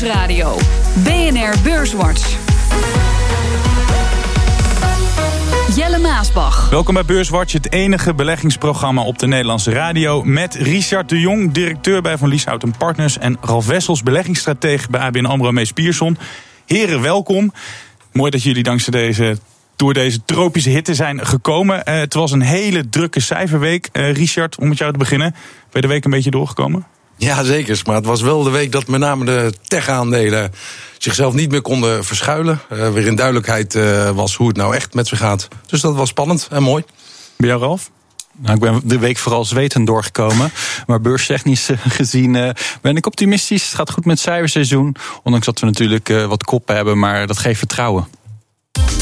Nieuwsradio. BNR Beurswatch. Jelle Maasbach. Welkom bij Beurswatch, het enige beleggingsprogramma op de Nederlandse radio. Met Richard de Jong, directeur bij Van Lieshout Partners. En Ralf Wessels, beleggingsstratege bij ABN AMRO Mees Pierson. Heren, welkom. Mooi dat jullie dankzij deze door deze tropische hitte zijn gekomen. Uh, het was een hele drukke cijferweek. Uh, Richard, om met jou te beginnen. Ben je de week een beetje doorgekomen? Ja, zeker. Maar het was wel de week dat met name de tech-aandelen zichzelf niet meer konden verschuilen. Uh, weer in duidelijkheid was hoe het nou echt met ze gaat. Dus dat was spannend en mooi. Bij jou, Ralf? Nou, ik ben de week vooral zwetend doorgekomen. Maar beurstechnisch gezien ben ik optimistisch. Het gaat goed met het cijferseizoen. Ondanks dat we natuurlijk wat koppen hebben, maar dat geeft vertrouwen.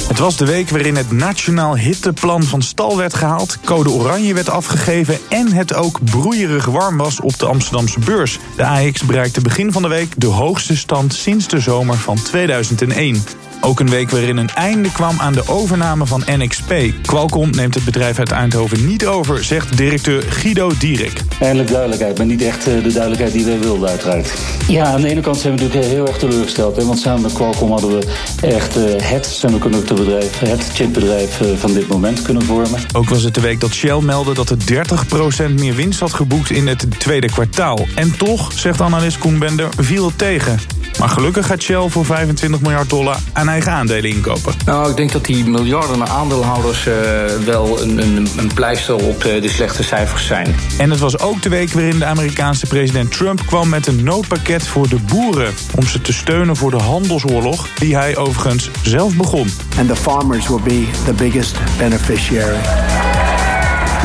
Het was de week waarin het Nationaal Hitteplan van stal werd gehaald, code oranje werd afgegeven en het ook broeierig warm was op de Amsterdamse beurs. De AX bereikte begin van de week de hoogste stand sinds de zomer van 2001. Ook een week waarin een einde kwam aan de overname van NXP. Qualcomm neemt het bedrijf uit Eindhoven niet over, zegt directeur Guido Dierik. Eindelijk duidelijkheid, maar niet echt eh, de duidelijkheid die wij wilden uiteraard. Ja, aan de ene kant zijn we natuurlijk heel erg teleurgesteld. Hè, want samen met Qualcomm hadden we echt eh, het semiconductorbedrijf, het chipbedrijf eh, van dit moment kunnen vormen. Ook was het de week dat Shell meldde dat het 30% meer winst had geboekt in het tweede kwartaal. En toch, zegt analist Koen Bender, viel het tegen. Maar gelukkig gaat Shell voor 25 miljard dollar aan eigen aandelen inkopen. Nou, ik denk dat die miljarden aandeelhouders uh, wel een, een, een, pleister op de, de slechte cijfers zijn. En het was ook de week waarin de Amerikaanse president Trump kwam met een noodpakket voor de boeren. Om ze te steunen voor de handelsoorlog, die hij overigens zelf begon. And the farmers will be the biggest beneficiary.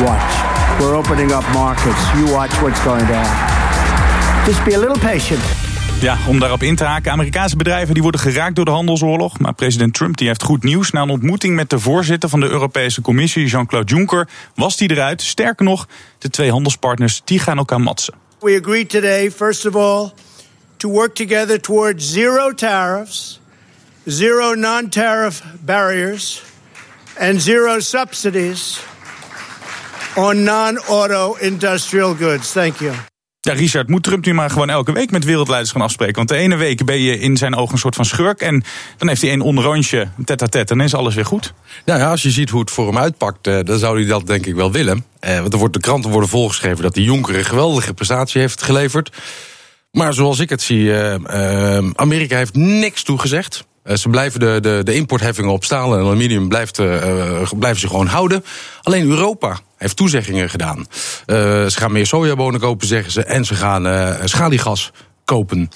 Watch. We're opening up markets. You watch what's going to happen. Just be a little patient. Ja, om daarop in te haken. Amerikaanse bedrijven die worden geraakt door de handelsoorlog. Maar president Trump die heeft goed nieuws. Na een ontmoeting met de voorzitter van de Europese Commissie, Jean-Claude Juncker, was die eruit. Sterker nog, de twee handelspartners die gaan elkaar matsen. We agreed today, first of all, to work together towards zero tariffs, zero non-tariff barriers, and zero subsidies on non-auto industrial goods. Thank you. Ja, Richard, moet Trump nu maar gewoon elke week met wereldleiders gaan afspreken? Want de ene week ben je in zijn ogen een soort van schurk. En dan heeft hij één onderrondje, tête à tête, en dan is alles weer goed. Nou ja, als je ziet hoe het voor hem uitpakt, eh, dan zou hij dat denk ik wel willen. Eh, want er wordt, de kranten worden volgeschreven dat die Jonker een geweldige prestatie heeft geleverd. Maar zoals ik het zie, uh, Amerika heeft niks toegezegd. Ze blijven de, de, de importheffingen op staal en aluminium blijft, blijven ze gewoon houden. Alleen Europa heeft toezeggingen gedaan. Uh, ze gaan meer sojabonen kopen, zeggen ze. En ze gaan schaliegas kopen.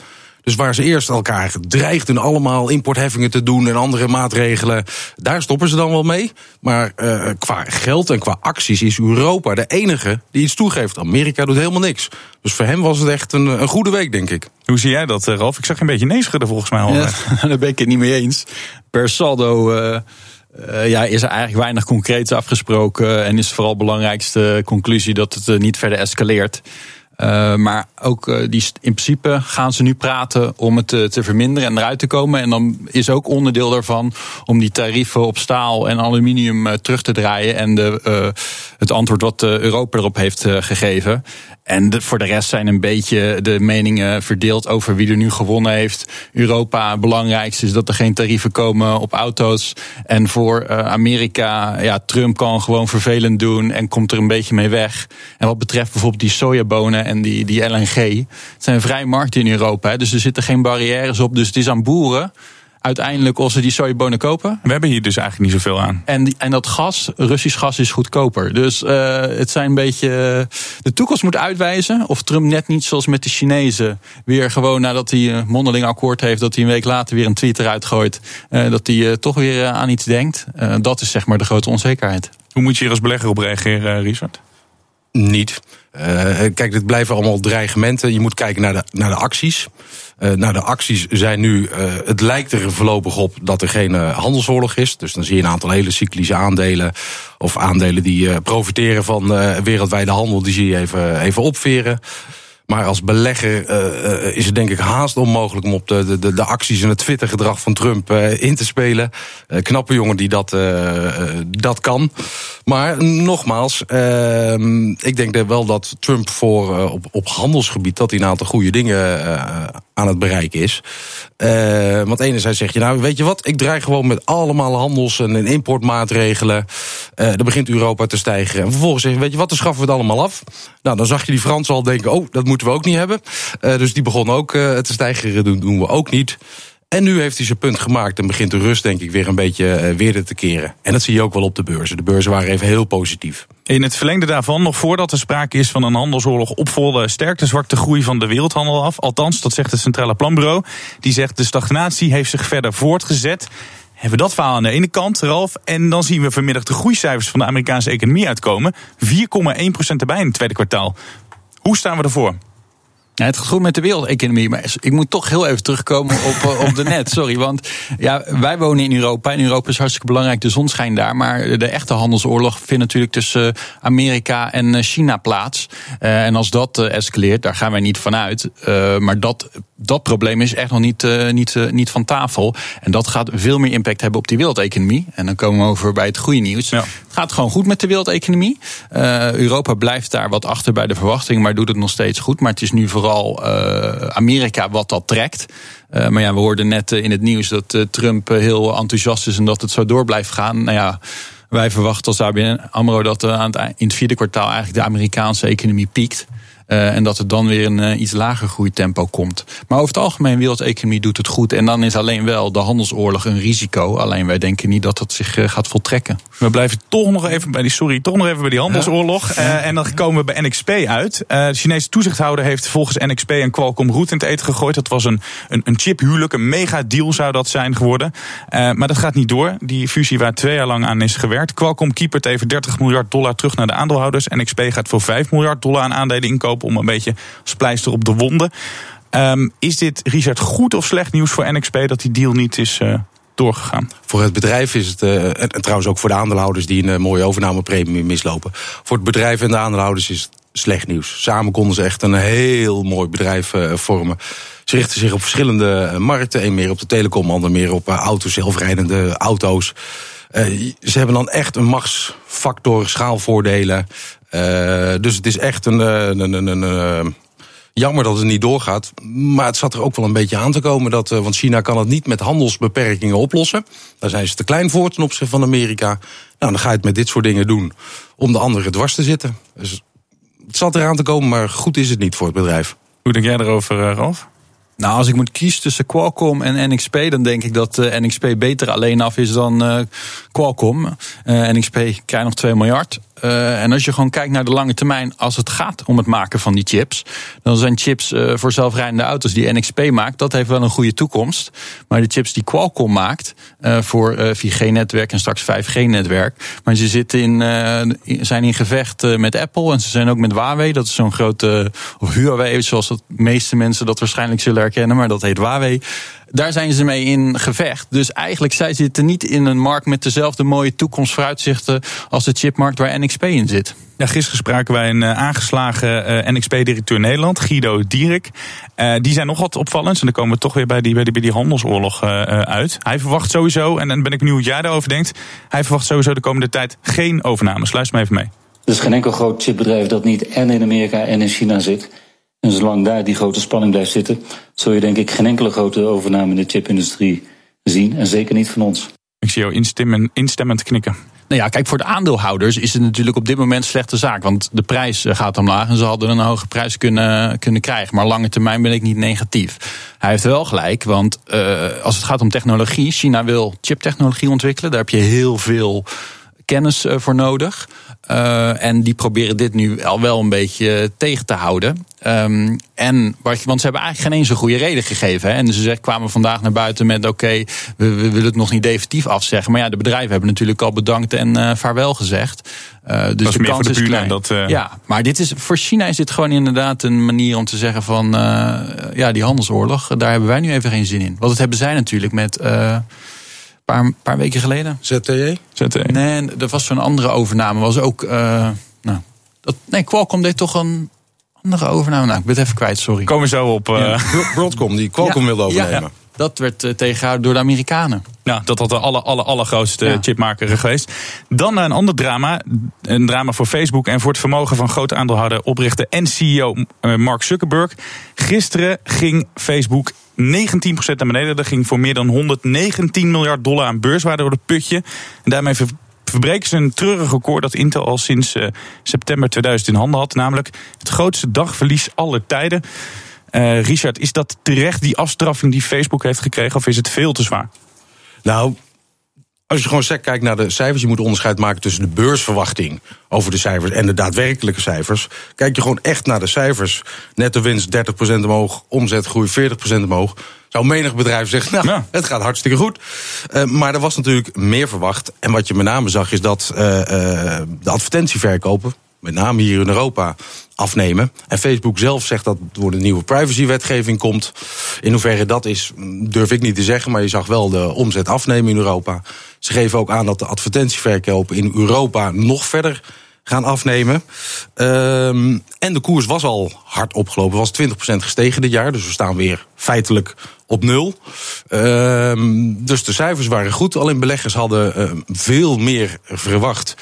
Dus waar ze eerst elkaar dreigden allemaal importheffingen te doen en andere maatregelen, daar stoppen ze dan wel mee. Maar uh, qua geld en qua acties is Europa de enige die iets toegeeft. Amerika doet helemaal niks. Dus voor hem was het echt een, een goede week, denk ik. Hoe zie jij dat, Ralf? Ik zag je een beetje nee schudden volgens mij al. Ja, daar ben ik het niet mee eens. Per saldo. Uh... Uh, ja, is er eigenlijk weinig concreets afgesproken. En is vooral belangrijkste conclusie dat het uh, niet verder escaleert. Uh, maar ook die, in principe gaan ze nu praten om het te, verminderen en eruit te komen. En dan is ook onderdeel daarvan om die tarieven op staal en aluminium terug te draaien. En de, het antwoord wat Europa erop heeft gegeven. En de, voor de rest zijn een beetje de meningen verdeeld over wie er nu gewonnen heeft. Europa, belangrijkste is dat er geen tarieven komen op auto's. En voor Amerika, ja, Trump kan gewoon vervelend doen en komt er een beetje mee weg. En wat betreft bijvoorbeeld die sojabonen en die, die LNG. Het zijn vrij markten in Europa, hè, dus er zitten geen barrières op. Dus het is aan boeren uiteindelijk als ze die sojabonen kopen. We hebben hier dus eigenlijk niet zoveel aan. En, en dat gas, Russisch gas, is goedkoper. Dus uh, het zijn een beetje. De toekomst moet uitwijzen of Trump net niet zoals met de Chinezen. weer gewoon nadat hij een mondeling akkoord heeft. dat hij een week later weer een tweet eruit gooit. Uh, dat hij uh, toch weer aan iets denkt. dat is zeg maar de grote onzekerheid. Hoe moet je hier als belegger op reageren, Richard? Niet. Uh, kijk, dit blijven allemaal dreigementen. Je moet kijken naar de, naar de acties. Uh, de acties zijn nu. Uh, het lijkt er voorlopig op dat er geen handelsoorlog is. Dus dan zie je een aantal hele cyclische aandelen. Of aandelen die profiteren van wereldwijde handel. Die zie je even, even opveren. Maar als belegger uh, is het denk ik haast onmogelijk om op de, de, de acties en het Twitter-gedrag van Trump uh, in te spelen. Knappe jongen die dat, dat kan. Maar nogmaals, ik denk wel dat Trump voor, op, op handelsgebied dat hij een aantal goede dingen aan het bereiken is. Want enerzijds zeg je, nou weet je wat, ik draai gewoon met allemaal handels- en importmaatregelen. Dan begint Europa te stijgen. En vervolgens zeg je, weet je wat, dan schaffen we het allemaal af. Nou, dan zag je die Fransen al denken, oh, dat we ook niet hebben. Uh, dus die begonnen ook te stijgen, doen, doen we ook niet. En nu heeft hij zijn punt gemaakt en begint de rust, denk ik, weer een beetje weer te keren. En dat zie je ook wel op de beurzen. De beurzen waren even heel positief. In het verlengde daarvan, nog voordat er sprake is van een handelsoorlog, opvolde sterkte zwart de groei van de wereldhandel af. Althans, dat zegt het Centrale Planbureau. Die zegt de stagnatie heeft zich verder voortgezet. Hebben we dat verhaal aan de ene kant, Ralf. En dan zien we vanmiddag de groeicijfers van de Amerikaanse economie uitkomen. 4,1% erbij in het tweede kwartaal. Hoe staan we ervoor? Ja, het gaat goed met de wereldeconomie, maar ik moet toch heel even terugkomen op, eh, op de net. Sorry, want ja, wij wonen in Europa. En Europa is hartstikke belangrijk, de zon schijnt daar. Maar de echte handelsoorlog vindt natuurlijk tussen Amerika en eh, China plaats. Uh, en als dat escaleert, daar gaan wij niet van uit. Uh, maar dat, dat probleem is echt nog niet, niet, niet van tafel. En dat gaat veel meer impact hebben op die wereldeconomie. En dan komen we over bij het goede nieuws. Ja. Het gaat gewoon goed met de wereldeconomie. Europa blijft daar wat achter bij de verwachting, maar doet het nog steeds goed. Maar het is nu vooral vooral uh, Amerika wat dat trekt. Uh, maar ja, we hoorden net uh, in het nieuws dat Trump heel enthousiast is en dat het zo door blijft gaan. Nou ja, wij verwachten als ABN AMRO dat aan in het vierde kwartaal eigenlijk de Amerikaanse economie piekt. Uh, en dat er dan weer een uh, iets lager groeitempo komt. Maar over het algemeen, wereldeconomie doet het goed. En dan is alleen wel de handelsoorlog een risico. Alleen wij denken niet dat dat zich uh, gaat voltrekken. We blijven toch nog even bij die, sorry, toch nog even bij die handelsoorlog. Ja. en dan komen we bij NXP uit. de Chinese toezichthouder heeft volgens NXP een Qualcomm route in het eten gegooid. Dat was een, een, een chiphuwelijk, een mega deal zou dat zijn geworden. maar dat gaat niet door. Die fusie waar twee jaar lang aan is gewerkt. Qualcomm keepert even 30 miljard dollar terug naar de aandeelhouders. NXP gaat voor 5 miljard dollar aan aandelen inkopen om een beetje splijster op de wonden. Um, is dit, Richard, goed of slecht nieuws voor NXP dat die deal niet is uh, doorgegaan? Voor het bedrijf is het, uh, en trouwens ook voor de aandeelhouders die een uh, mooie overnamepremie mislopen. Voor het bedrijf en de aandeelhouders is het slecht nieuws. Samen konden ze echt een heel mooi bedrijf vormen. Ze richten zich op verschillende markten. Een meer op de telecom, ander meer op auto's, zelfrijdende auto's. ze hebben dan echt een machtsfactor, schaalvoordelen. Uh, dus het is echt een, een, een, een, een jammer dat het niet doorgaat. Maar het zat er ook wel een beetje aan te komen. Dat, want China kan het niet met handelsbeperkingen oplossen. Daar zijn ze te klein voor ten opzichte van Amerika. Nou, dan ga je het met dit soort dingen doen om de anderen dwars te zitten. Dus het zat eraan te komen, maar goed is het niet voor het bedrijf. Hoe denk jij erover, Ralf? Nou, als ik moet kiezen tussen Qualcomm en NXP, dan denk ik dat uh, NXP beter alleen af is dan uh, Qualcomm. Uh, NXP krijgt nog 2 miljard. Uh, en als je gewoon kijkt naar de lange termijn, als het gaat om het maken van die chips, dan zijn chips uh, voor zelfrijdende auto's die NXP maakt, dat heeft wel een goede toekomst. Maar de chips die Qualcomm maakt uh, voor 4G-netwerk en straks 5G-netwerk, maar ze zitten in, zijn in gevecht met Apple en ze zijn ook met Huawei. Dat is zo'n grote, of Huawei, zoals de meeste mensen dat waarschijnlijk zullen herkennen, maar dat heet Huawei. Daar zijn ze mee in gevecht. Dus eigenlijk, zij zitten niet in een markt met dezelfde mooie toekomstvooruitzichten als de chipmarkt waar NXP in zit. Ja, gisteren spraken wij een uh, aangeslagen uh, NXP-directeur Nederland, Guido Dierik. Uh, die zijn nog wat opvallend. En dan komen we toch weer bij die, bij die, bij die handelsoorlog uit. Hij verwacht sowieso, en dan ben ik benieuwd hoe jij daarover denkt. Hij verwacht sowieso de komende tijd geen overnames. Luister maar even mee. Er is geen enkel groot chipbedrijf dat niet en in Amerika en in China zit. En zolang daar die grote spanning blijft zitten, zul je denk ik geen enkele grote overname in de chipindustrie zien. En zeker niet van ons. Ik zie jou instemmen, instemmend knikken. Nou ja, kijk, voor de aandeelhouders is het natuurlijk op dit moment een slechte zaak. Want de prijs eh, gaat omlaag en ze hadden een hoge prijs kunnen, kunnen krijgen. Maar lange termijn ben ik niet negatief. Hij heeft wel gelijk, want uh, als het gaat om technologie, China wil chiptechnologie ontwikkelen. Daar heb je heel veel kennis uh, voor nodig. Uh, en die proberen dit nu al wel een beetje tegen te houden. Um, en, want ze hebben eigenlijk geen eens een goede reden gegeven. Hè. En ze zeg, kwamen vandaag naar buiten met: oké, okay, we, we, willen het nog niet definitief afzeggen. Maar ja, de bedrijven hebben natuurlijk al bedankt en uh, vaarwel gezegd. Uh, dus de kans is klein. Dat, uh... Ja, maar dit is, voor China is dit gewoon inderdaad een manier om te zeggen: van ja, die handelsoorlog, daar hebben wij nu even geen zin in. Want dat hebben zij natuurlijk met paar, paar weken geleden. ZTE? ZTE. Nee, er was zo'n andere overname. Was ook, uh, nou, dat, nee, Qualcomm deed toch een andere overname. Nou, ik ben het even kwijt, sorry. Komen we zo op. Uh... Ja. Broadcom, die Qualcomm ja. wilde overnemen. Ja, Dat werd uh, tegengehouden door de Amerikanen. Nou, dat had de aller, aller, allergrootste ja. chipmaker geweest. Dan naar een ander drama. Een drama voor Facebook en voor het vermogen van grote aandeelhouder, oprichter en CEO Mark Zuckerberg. Gisteren ging Facebook 19% naar beneden. Dat ging voor meer dan 119 miljard dollar aan beurswaarde door het putje. En daarmee verbreken ze een treurig record dat Intel al sinds uh, september 2000 in handen had. Namelijk het grootste dagverlies aller tijden. Uh, Richard, is dat terecht die afstraffing die Facebook heeft gekregen of is het veel te zwaar? Nou, als je gewoon sec kijkt naar de cijfers, je moet onderscheid maken tussen de beursverwachting over de cijfers en de daadwerkelijke cijfers. Kijk je gewoon echt naar de cijfers. Netto winst 30% omhoog, omzetgroei 40% omhoog. Zou menig bedrijf zeggen, nou, ja. het gaat hartstikke goed. Uh, maar er was natuurlijk meer verwacht. En wat je met name zag is dat uh, uh, de advertentieverkopen, met name hier in Europa, afnemen. En Facebook zelf zegt dat door de nieuwe privacywetgeving komt. In hoeverre dat is, durf ik niet te zeggen. Maar je zag wel de omzet afnemen in Europa. Ze geven ook aan dat de advertentieverkopen in Europa nog verder gaan afnemen. Um, en de koers was al hard opgelopen, was 20% gestegen dit jaar. Dus we staan weer feitelijk op nul. Um, dus de cijfers waren goed. Alleen beleggers hadden uh, veel meer verwacht.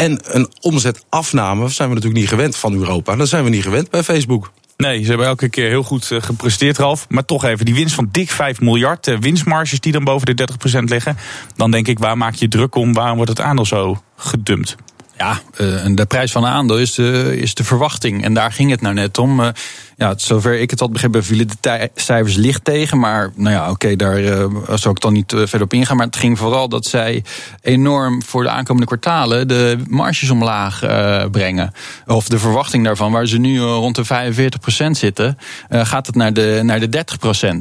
En een omzetafname zijn we natuurlijk niet gewend van Europa. Dat zijn we niet gewend bij Facebook. Nee, ze hebben elke keer heel goed uh, gepresteerd, Ralf. Maar toch even, die winst van dik 5 miljard, uh, winstmarges die dan boven de 30% liggen. Dan denk ik, waar maak je druk om? Waarom wordt het aandeel zo gedumpt? Ja, uh, de prijs van een aandeel is de, is de verwachting. En daar ging het nou net om. Uh, ja, zover ik het had begrepen, vielen de cijfers licht tegen. Maar nou ja, oké, daar uh, zou ik dan niet verder op ingaan. Maar het ging vooral dat zij enorm voor de aankomende kwartalen de marges omlaag brengen. Of de verwachting daarvan, waar ze nu rond de 45% zitten, gaat het naar de, naar de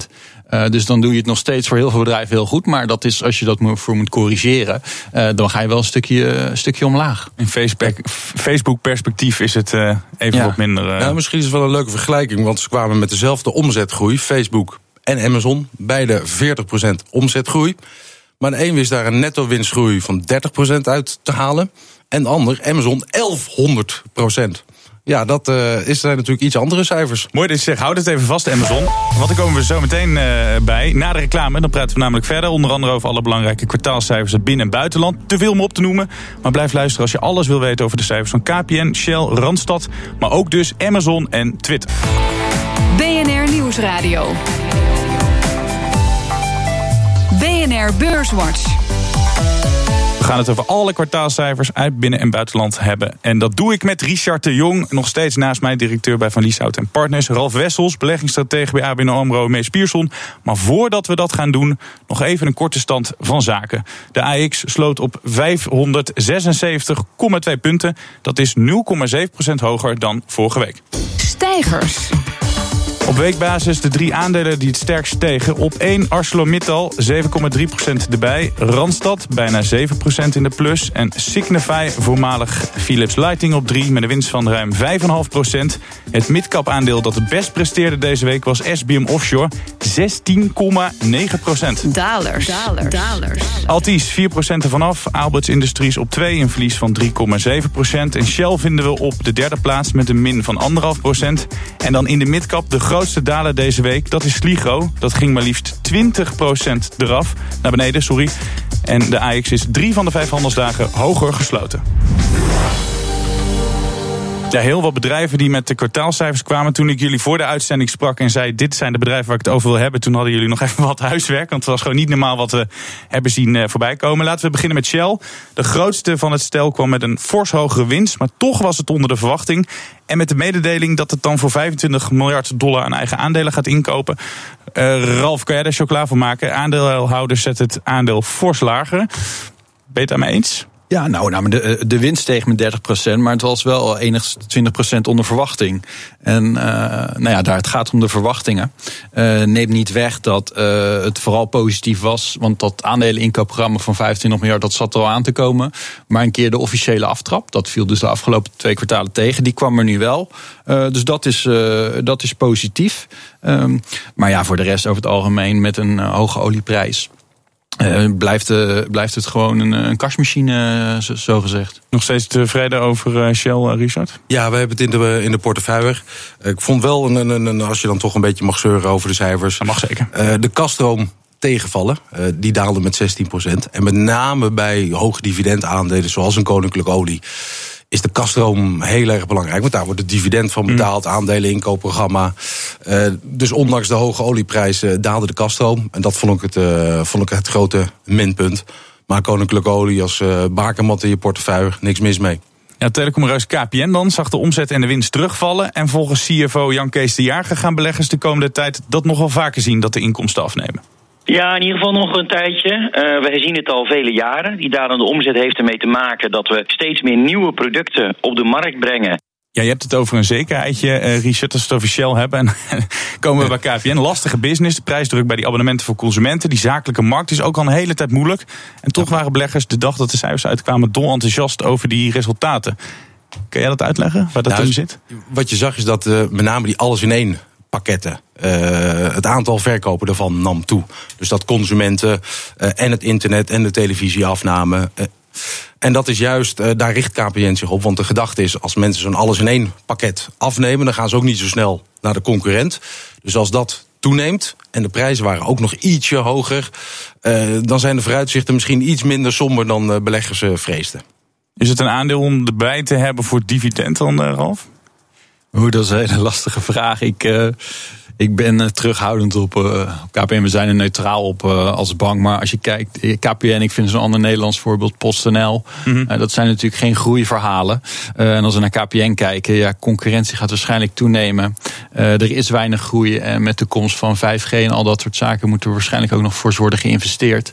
30%. Uh, dus dan doe je het nog steeds voor heel veel bedrijven heel goed. Maar dat is, als je dat voor moet corrigeren, uh, dan ga je wel een stukje, een stukje omlaag. In Facebook-perspectief is het uh, even ja. wat minder. Nou, misschien is het wel een leuke vergelijking, want ze kwamen met dezelfde omzetgroei. Facebook en Amazon, beide 40% omzetgroei. Maar de een wist daar een netto winstgroei van 30% uit te halen. En de ander, Amazon, 1100%. Ja, dat uh, is, zijn natuurlijk iets andere cijfers. Mooi dat je zegt, houd het even vast, Amazon. Want dan komen we zo meteen uh, bij. Na de reclame, dan praten we namelijk verder. Onder andere over alle belangrijke kwartaalcijfers uit binnen- en buitenland. Te veel om op te noemen. Maar blijf luisteren als je alles wil weten over de cijfers van KPN, Shell, Randstad. Maar ook dus Amazon en Twitter. BNR Nieuwsradio. BNR Beurswatch. Gaan het over alle kwartaalcijfers uit binnen- en buitenland hebben. En dat doe ik met Richard de Jong, nog steeds naast mij directeur bij Van Lieshout en Partners. Ralf Wessels, beleggingsstratege bij ABN AMRO Mees Pierson. Maar voordat we dat gaan doen, nog even een korte stand van zaken. De AX sloot op 576,2 punten. Dat is 0,7% hoger dan vorige week. Stijgers. Op weekbasis de drie aandelen die het sterkst stegen. Op 1 ArcelorMittal 7,3% erbij. Randstad bijna 7% in de plus. En Signify, voormalig Philips Lighting op 3 met een winst van ruim 5,5%. Het midcap aandeel dat het best presteerde deze week was SBM Offshore 16,9%. Dalers. Dalers. Dalers. Altis 4% ervan af. Alberts Industries op 2 een verlies van 3,7%. En Shell vinden we op de derde plaats met een min van 1,5%. En dan in de midcap de grootste daler deze week, dat is Sligro. Dat ging maar liefst 20% eraf. Naar beneden, sorry. En de AX is drie van de vijf handelsdagen hoger gesloten. Ja, heel wat bedrijven die met de kwartaalcijfers kwamen. Toen ik jullie voor de uitzending sprak en zei: Dit zijn de bedrijven waar ik het over wil hebben. Toen hadden jullie nog even wat huiswerk. Want het was gewoon niet normaal wat we hebben zien uh, voorbij komen. Laten we beginnen met Shell. De grootste van het stel kwam met een fors hogere winst. Maar toch was het onder de verwachting. En met de mededeling dat het dan voor 25 miljard dollar aan eigen aandelen gaat inkopen. Uh, Ralf, kan jij daar chocola voor maken? Aandeelhouders zetten het aandeel fors lager. Ben je het eens? Ja, nou, nou de, de winst steeg met 30%, maar het was wel enig 20% onder verwachting. En uh, nou ja, daar het gaat om de verwachtingen. Uh, neemt niet weg dat uh, het vooral positief was, want dat aandeleninkoopprogramma van 25 miljard, dat zat al aan te komen. Maar een keer de officiële aftrap, dat viel dus de afgelopen twee kwartalen tegen, die kwam er nu wel. dus dat is, dat is positief. Um, maar ja, voor de rest over het algemeen met een hoge olieprijs uh, blijft, uh, blijft het gewoon een, een kastmachine, zo, zo, gezegd. Nog steeds tevreden over Shell, Richard? Ja, we hebben het in de, in de portefeuille. ik vond wel, een, een, een, als je dan toch een beetje mag zeuren over de cijfers. Dat mag zeker. de kaststroom tegenvallen. Uh, die daalde met 16%. En met name bij hoge dividendaandelen, zoals een koninklijke olie is de kaststroom heel erg belangrijk. Want daar wordt het dividend van betaald, mm. aandelen inkoopprogramma. Uh, dus ondanks de hoge olieprijzen daalde de kaststroom. En dat vond ik het, uh, vond ik het grote minpunt. Maar koninklijke olie als uh, bakermat in je portefeuille, niks mis mee. Ja, telecomreus KPN dan zag de omzet en de winst terugvallen. En volgens CFO Jan Kees de Jager gaan beleggers de komende tijd dat nog wel vaker zien dat de inkomsten afnemen. Ja, in ieder geval nog een tijdje. Uh, we zien het al vele jaren. Die dalende omzet heeft ermee te maken dat we steeds meer nieuwe producten op de markt brengen. Ja, je hebt het over een zekerheidje, uh, Richard, als we het officieel hebben. En komen we bij KPN. Lastige business, de prijsdruk bij die abonnementen voor consumenten. Die zakelijke markt is ook al een hele tijd moeilijk. En toch waren beleggers de dag dat de cijfers uitkwamen dol enthousiast over die resultaten. Kan jij dat uitleggen, waar dat nou, in zit? Wat je zag is dat uh, met name die alles in één pakketten. Uh, het aantal verkopen daarvan nam toe. Dus dat consumenten uh, en het internet en de televisie afnamen. Uh, en dat is juist, daar richt KPN zich op. Want de gedachte is, als mensen zo'n alles in één pakket afnemen... dan gaan ze ook niet zo snel naar de concurrent. Dus als dat toeneemt en de prijzen waren ook nog ietsje hoger... dan zijn de vooruitzichten misschien iets minder somber dan beleggers vreesden. Is het een aandeel om erbij te hebben voor dividend dan, Ralf? Hoe, dat is een hele lastige vraag. Ik, uh, ik ben uh, terughoudend op, uh, KPN. We zijn er neutraal op als bank. Maar als je kijkt, KPN, ik vind zo'n ander Nederlands voorbeeld, PostNL. Mm -hmm. dat zijn natuurlijk geen groeiverhalen. en als we naar KPN kijken, ja, concurrentie gaat waarschijnlijk toenemen. er is weinig groei. En met de komst van 5G en al dat soort zaken moeten we waarschijnlijk ook nog fors worden geïnvesteerd.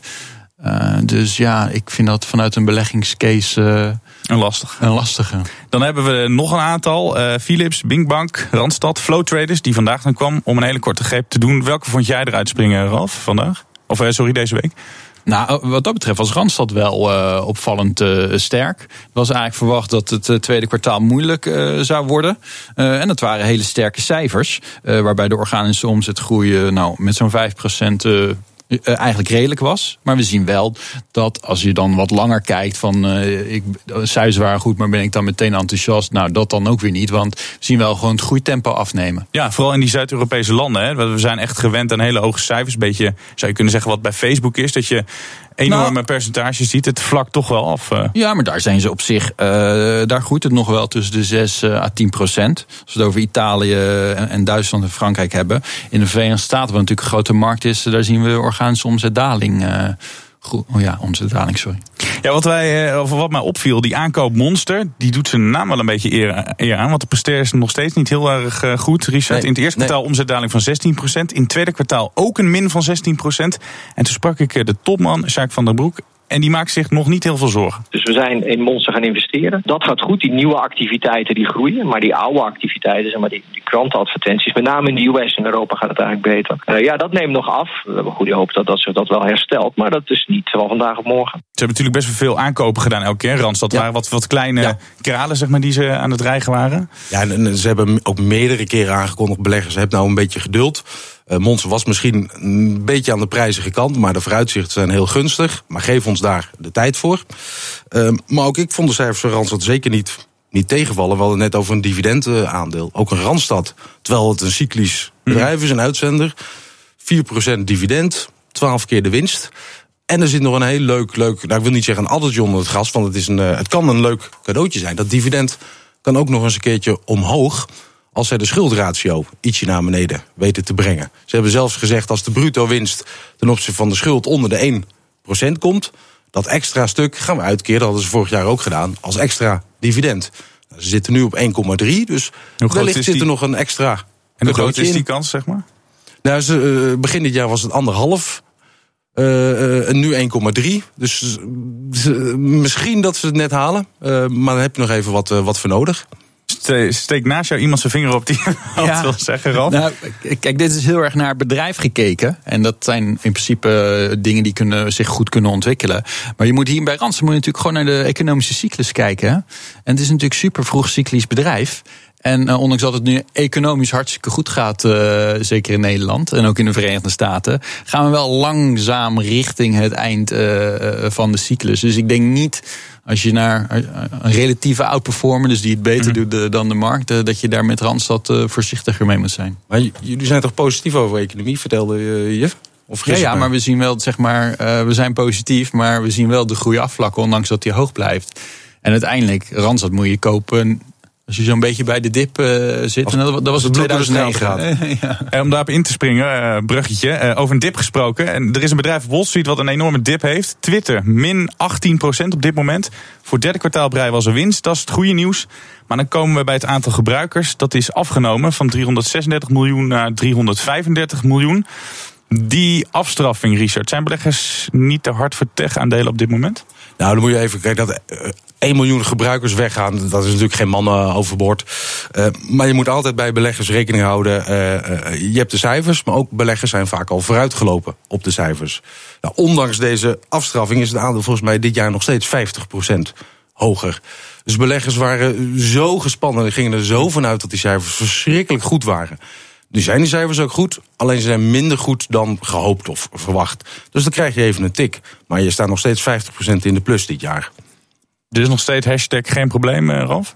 dus ja, ik vind dat vanuit een beleggingscase een lastige. Een lastige. Dan hebben we nog een aantal. Uh, Philips, Binkbank, Randstad, Flow Traders, die vandaag dan kwam om een hele korte greep te doen. Welke vond jij eruit springen, Ralf, vandaag? Of uh, sorry, deze week? Nou, wat dat betreft was Randstad wel uh, opvallend uh, sterk. Het was eigenlijk verwacht dat het tweede kwartaal moeilijk zou worden. en dat waren hele sterke cijfers. waarbij de organische omzetgroei nou, met zo'n 5% uh, eigenlijk redelijk was. Maar we zien wel dat als je dan wat langer kijkt van uh, ik, cijfers waren goed, maar ben ik dan meteen enthousiast? Nou, dat dan ook weer niet, want we zien wel gewoon het groeitempo afnemen. Ja, vooral in die Zuid-Europese landen. Hè. We zijn echt gewend aan hele hoge cijfers. Beetje, zou je kunnen zeggen, wat bij Facebook is, dat je enorme nou, percentages ziet. Het vlak toch wel af. Uh. Ja, maar daar zijn ze op zich. Uh, daar groeit het nog wel tussen de 6 uh, à 10 procent. Als we het over Italië en Duitsland en Frankrijk hebben. In de Verenigde Staten, wat natuurlijk een grote markt is, daar zien we organische omzetdaling. Oh ja, omzetdaling, sorry. Ja, wat, wij, of wat mij opviel, die aankoop Monster, die doet zijn naam wel een beetje eer, eer aan. Want de presteert is nog steeds niet heel erg goed. Richard, nee, in het eerste kwartaal omzetdaling van 16%. In het tweede kwartaal ook een min van 16%. En toen sprak ik de topman, Jacques van der Broek. En die maakt zich nog niet heel veel zorgen. Dus we zijn in Monster gaan investeren. Dat gaat goed. Die nieuwe activiteiten die groeien. Maar die oude activiteiten, zeg maar die, die krantenadvertenties, met name in de US en Europa gaat het eigenlijk beter. Uh, ja, dat neemt nog af. We hebben goede hoop dat, dat zich dat wel herstelt. Maar dat is niet van vandaag op morgen. Ze hebben natuurlijk best wel veel aankopen gedaan elke keer. Randstad ja. waren wat, wat kleine ja. kralen zeg maar, die ze aan het rijgen waren. Ja, en ze hebben ook meerdere keren aangekondigd. Beleggers, heb nou een beetje geduld. Uh, Monster was misschien een beetje aan de prijzige kant, maar de vooruitzichten zijn heel gunstig. Maar geef ons daar de tijd voor. Uh, maar ook ik vond de cijfers van Randstad zeker niet, niet tegenvallen. We hadden net over een dividendaandeel. Ook een Randstad, terwijl het een cyclisch bedrijf is, een uitzender. 4% dividend, 12 keer de winst. En er zit nog een heel leuk, leuk nou ik wil niet zeggen een addertje onder het gas, want het, is een, uh, het kan een leuk cadeautje zijn. Dat dividend kan ook nog eens een keertje omhoog als zij de schuldratio ietsje naar beneden weten te brengen. Ze hebben zelfs gezegd als de bruto winst ten opzichte van de schuld onder de 1% komt, dat extra stuk gaan we uitkeren, dat hadden ze vorig jaar ook gedaan, als extra dividend. Nou, ze zitten nu op 1,3, dus wellicht zit er nog een extra. En hoe groot is die kans, zeg maar? Nou, ze, uh, begin dit jaar was het anderhalf. Uh, uh, en nu 1,3. Dus misschien dat ze het net halen. maar dan heb je nog even wat, wat voor nodig steekt naast jou iemand zijn vinger op die ja. wat wil zeggen, Ralf? Nou, kijk, dit is heel erg naar bedrijf gekeken. En dat zijn in principe eh, dingen die kunnen, zich goed kunnen ontwikkelen. Maar je moet hier bij Randstad moet je natuurlijk gewoon naar de economische cyclus kijken. En het is natuurlijk super vroeg cyclisch bedrijf. En uh, ondanks dat het nu economisch hartstikke goed gaat, uh, zeker in Nederland en ook in de Verenigde Staten, gaan we wel langzaam richting het eind uh, van de cyclus. Dus ik denk niet als je naar een relatieve outperformer, dus die het beter mm. doet dan de markt, dat je daar met Randstad voorzichtiger mee moet zijn. Maar jullie zijn toch positief over economie, vertelde je? Of ja, ja, maar we zien wel, zeg maar, uh, we zijn positief, maar we zien wel de groei afvlakken, ondanks dat die hoog blijft. En uiteindelijk, Randstad moet je kopen als je zo'n beetje bij de dip uh, zit, Als, dat, dat was het 2009. ja. En om daarop in te springen, uh, bruggetje, uh, over een dip gesproken. En er is een bedrijf op Wall Street wat een enorme dip heeft. Twitter, min 18% op dit moment. Voor het derde kwartaal breien was er winst, dat is het goede nieuws. Maar dan komen we bij het aantal gebruikers. Dat is afgenomen van 336 miljoen naar 335 miljoen. Die afstraffing, Richard, zijn beleggers niet te hard voor tech-aandelen op dit moment? Nou, dan moet je even kijken dat 1 miljoen gebruikers weggaan. Dat is natuurlijk geen mannen overboord. Uh, maar je moet altijd bij beleggers rekening houden. Uh, je hebt de cijfers, maar ook beleggers zijn vaak al vooruitgelopen op de cijfers. Nou, ondanks deze afstraffing is het aandeel volgens mij dit jaar nog steeds 50% hoger. Dus beleggers waren zo gespannen en gingen er zo vanuit dat die cijfers verschrikkelijk goed waren. Nu zijn die cijfers ook goed, alleen ze zijn minder goed dan gehoopt of verwacht. Dus dan krijg je even een tik. Maar je staat nog steeds 50% in de plus dit jaar. Dus nog steeds hashtag geen probleem, eh, Ralf?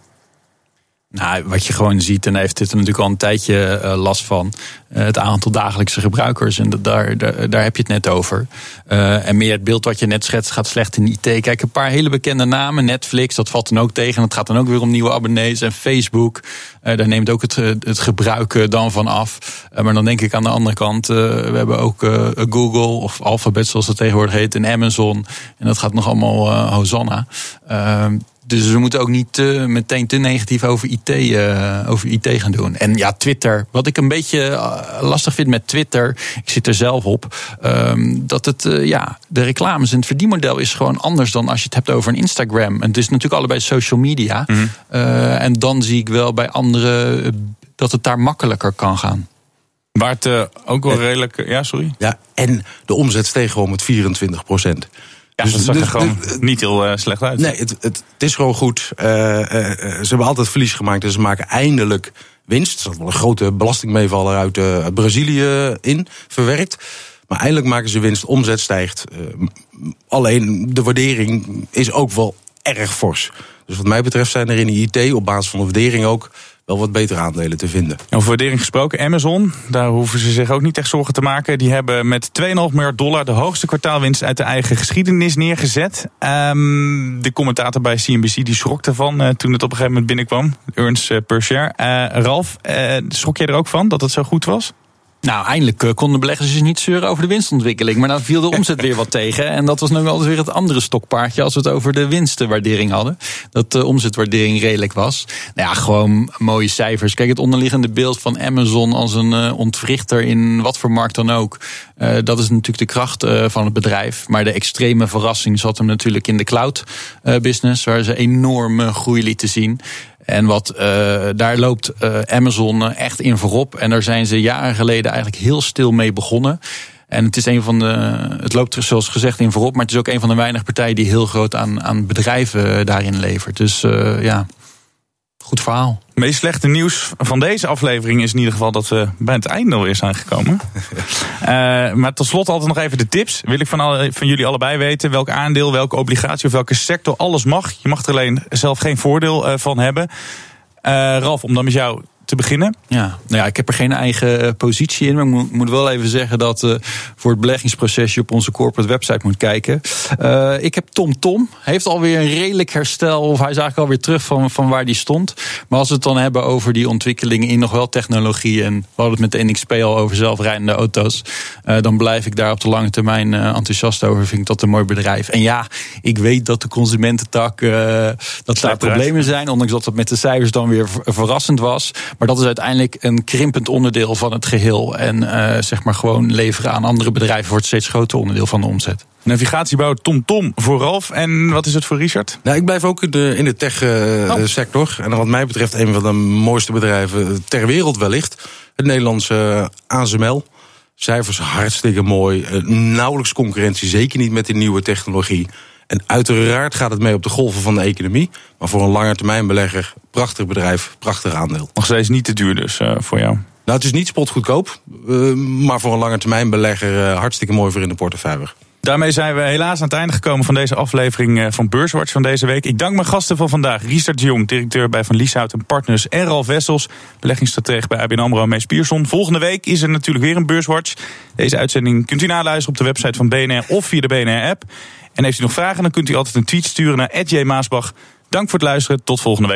Nou, wat je gewoon ziet, en heeft dit er natuurlijk al een tijdje uh, last van. Uh, het aantal dagelijkse gebruikers. En daar, daar, daar, heb je het net over. Uh, en meer het beeld wat je net schetst gaat slecht in IT. Kijk, een paar hele bekende namen. Netflix, dat valt dan ook tegen. Het gaat dan ook weer om nieuwe abonnees. En Facebook, daar neemt ook het, het gebruik dan van af. maar dan denk ik aan de andere kant. we hebben ook Google of Alphabet, zoals het tegenwoordig heet. En Amazon. En dat gaat nog allemaal Hosanna. Ehm, dus we moeten ook niet uh, meteen te negatief over IT, uh, over IT gaan doen. En ja, Twitter. Wat ik een beetje uh, lastig vind met Twitter, ik zit er zelf op, um, dat het, ja, de reclames en het verdienmodel is gewoon anders dan als je het hebt over een Instagram. En het is natuurlijk allebei social media. Mm -hmm. en dan zie ik wel bij anderen dat het daar makkelijker kan gaan. Maar het ook wel redelijk. Ja, sorry. Ja, en de omzet steeg gewoon met 24 procent. Ja, dus, dat zag er dus gewoon niet heel uh, slecht uit. Nee, het, het, het is gewoon goed. Uh, uh, ze hebben altijd verlies gemaakt, dus ze maken eindelijk winst. Er zat wel een grote belastingmeevaller uit, uit Brazilië in verwerkt. Maar eindelijk maken ze winst, omzet stijgt. alleen de waardering is ook wel erg fors. Dus wat mij betreft zijn er in de IT op basis van de waardering ook wel wat betere aandelen te vinden. Over waardering gesproken, Amazon, daar hoeven ze zich ook niet echt zorgen te maken. Die hebben met 2,5 miljard dollar de hoogste kwartaalwinst uit de eigen geschiedenis neergezet. Um, de commentator bij CNBC die schrok ervan uh, toen het op een gegeven moment binnenkwam. Earns uh, per share. Uh, Ralf, schrok jij er ook van dat het zo goed was? Nou, eindelijk eh, konden beleggers dus niet zeuren over de winstontwikkeling. Maar dan viel de omzet weer wat tegen. En dat was nu wel weer het andere stokpaardje als we het over de winstenwaardering hadden. Dat de omzetwaardering redelijk was. Nou ja, gewoon mooie cijfers. Kijk, het onderliggende beeld van Amazon als een uh, ontwrichter in wat voor markt dan ook. Uh, dat is natuurlijk de kracht van het bedrijf. Maar de extreme verrassing zat hem natuurlijk in de cloud business. Waar ze enorme groei lieten zien. En wat uh, daar loopt uh, Amazon eh, echt in voorop. En daar zijn ze jaren geleden eigenlijk heel stil mee begonnen. En het is een van de. Het loopt er zoals gezegd in voorop. Maar het is ook een van de weinige partijen die heel groot aan, aan bedrijven daarin levert. Dus ja. Goed verhaal. Het meest slechte nieuws van deze aflevering is in ieder geval dat we bij het einde alweer zijn gekomen. uh, maar tot slot altijd nog even de tips. Wil ik van, alle, van jullie allebei weten welk aandeel, welke obligatie of welke sector alles mag. Je mag er alleen zelf geen voordeel uh, van hebben. Uh, Ralf, om dan met jou te beginnen? Ja, nou ja, ik heb er geen eigen eh, positie in. Maar ik moet wel even zeggen dat uh, voor het beleggingsproces je op onze corporate website moet kijken. Uh, ik heb Tom Tom. Heeft alweer een redelijk herstel. Of hij is eigenlijk alweer terug van, van waar die stond. Maar als we het dan hebben over die ontwikkelingen in nog wel technologie. En we hadden het met de NXP al over zelfrijdende auto's. Uh, dan blijf ik daar op de lange termijn enthousiast over. Vind ik dat een mooi bedrijf. En ja, ik weet dat de consumententak. dat daar problemen zijn. Ondanks dat het met de cijfers dan weer verrassend was. Maar dat is uiteindelijk een krimpend onderdeel van het geheel. En uh, zeg maar gewoon leveren aan andere bedrijven wordt steeds groter onderdeel van de omzet. Navigatiebouw TomTom Tom voor Ralf. En wat is het voor Richard? Nou, ik blijf ook in de, in de tech-sector. Uh, En wat mij betreft een van de mooiste bedrijven ter wereld wellicht. Het Nederlandse ASML. Cijfers hartstikke mooi. Uh, nauwelijks concurrentie, zeker niet met die nieuwe technologie. En uiteraard gaat het mee op de golven van de economie. Maar voor een langetermijnbelegger, prachtig bedrijf, prachtig aandeel. Nog steeds niet te duur dus uh, voor jou? Nou, het is niet spotgoedkoop. Uh, maar voor een langetermijnbelegger uh, hartstikke mooi voor in de portefeuille. Daarmee zijn we helaas aan het einde gekomen van deze aflevering van Beurswatch van deze week. Ik dank mijn gasten van vandaag. Richard Jong, directeur bij Van Lieshout en Partners. En Ralf Wessels, beleggingstratege bij ABN AMRO en Mees Pierson. Volgende week is er natuurlijk weer een Beurswatch. Deze uitzending kunt u naluisteren op de website van BNR of via de BNR-app. En heeft u nog vragen, dan kunt u altijd een tweet sturen naar @jmaasbach. Dank voor het luisteren. Tot volgende week.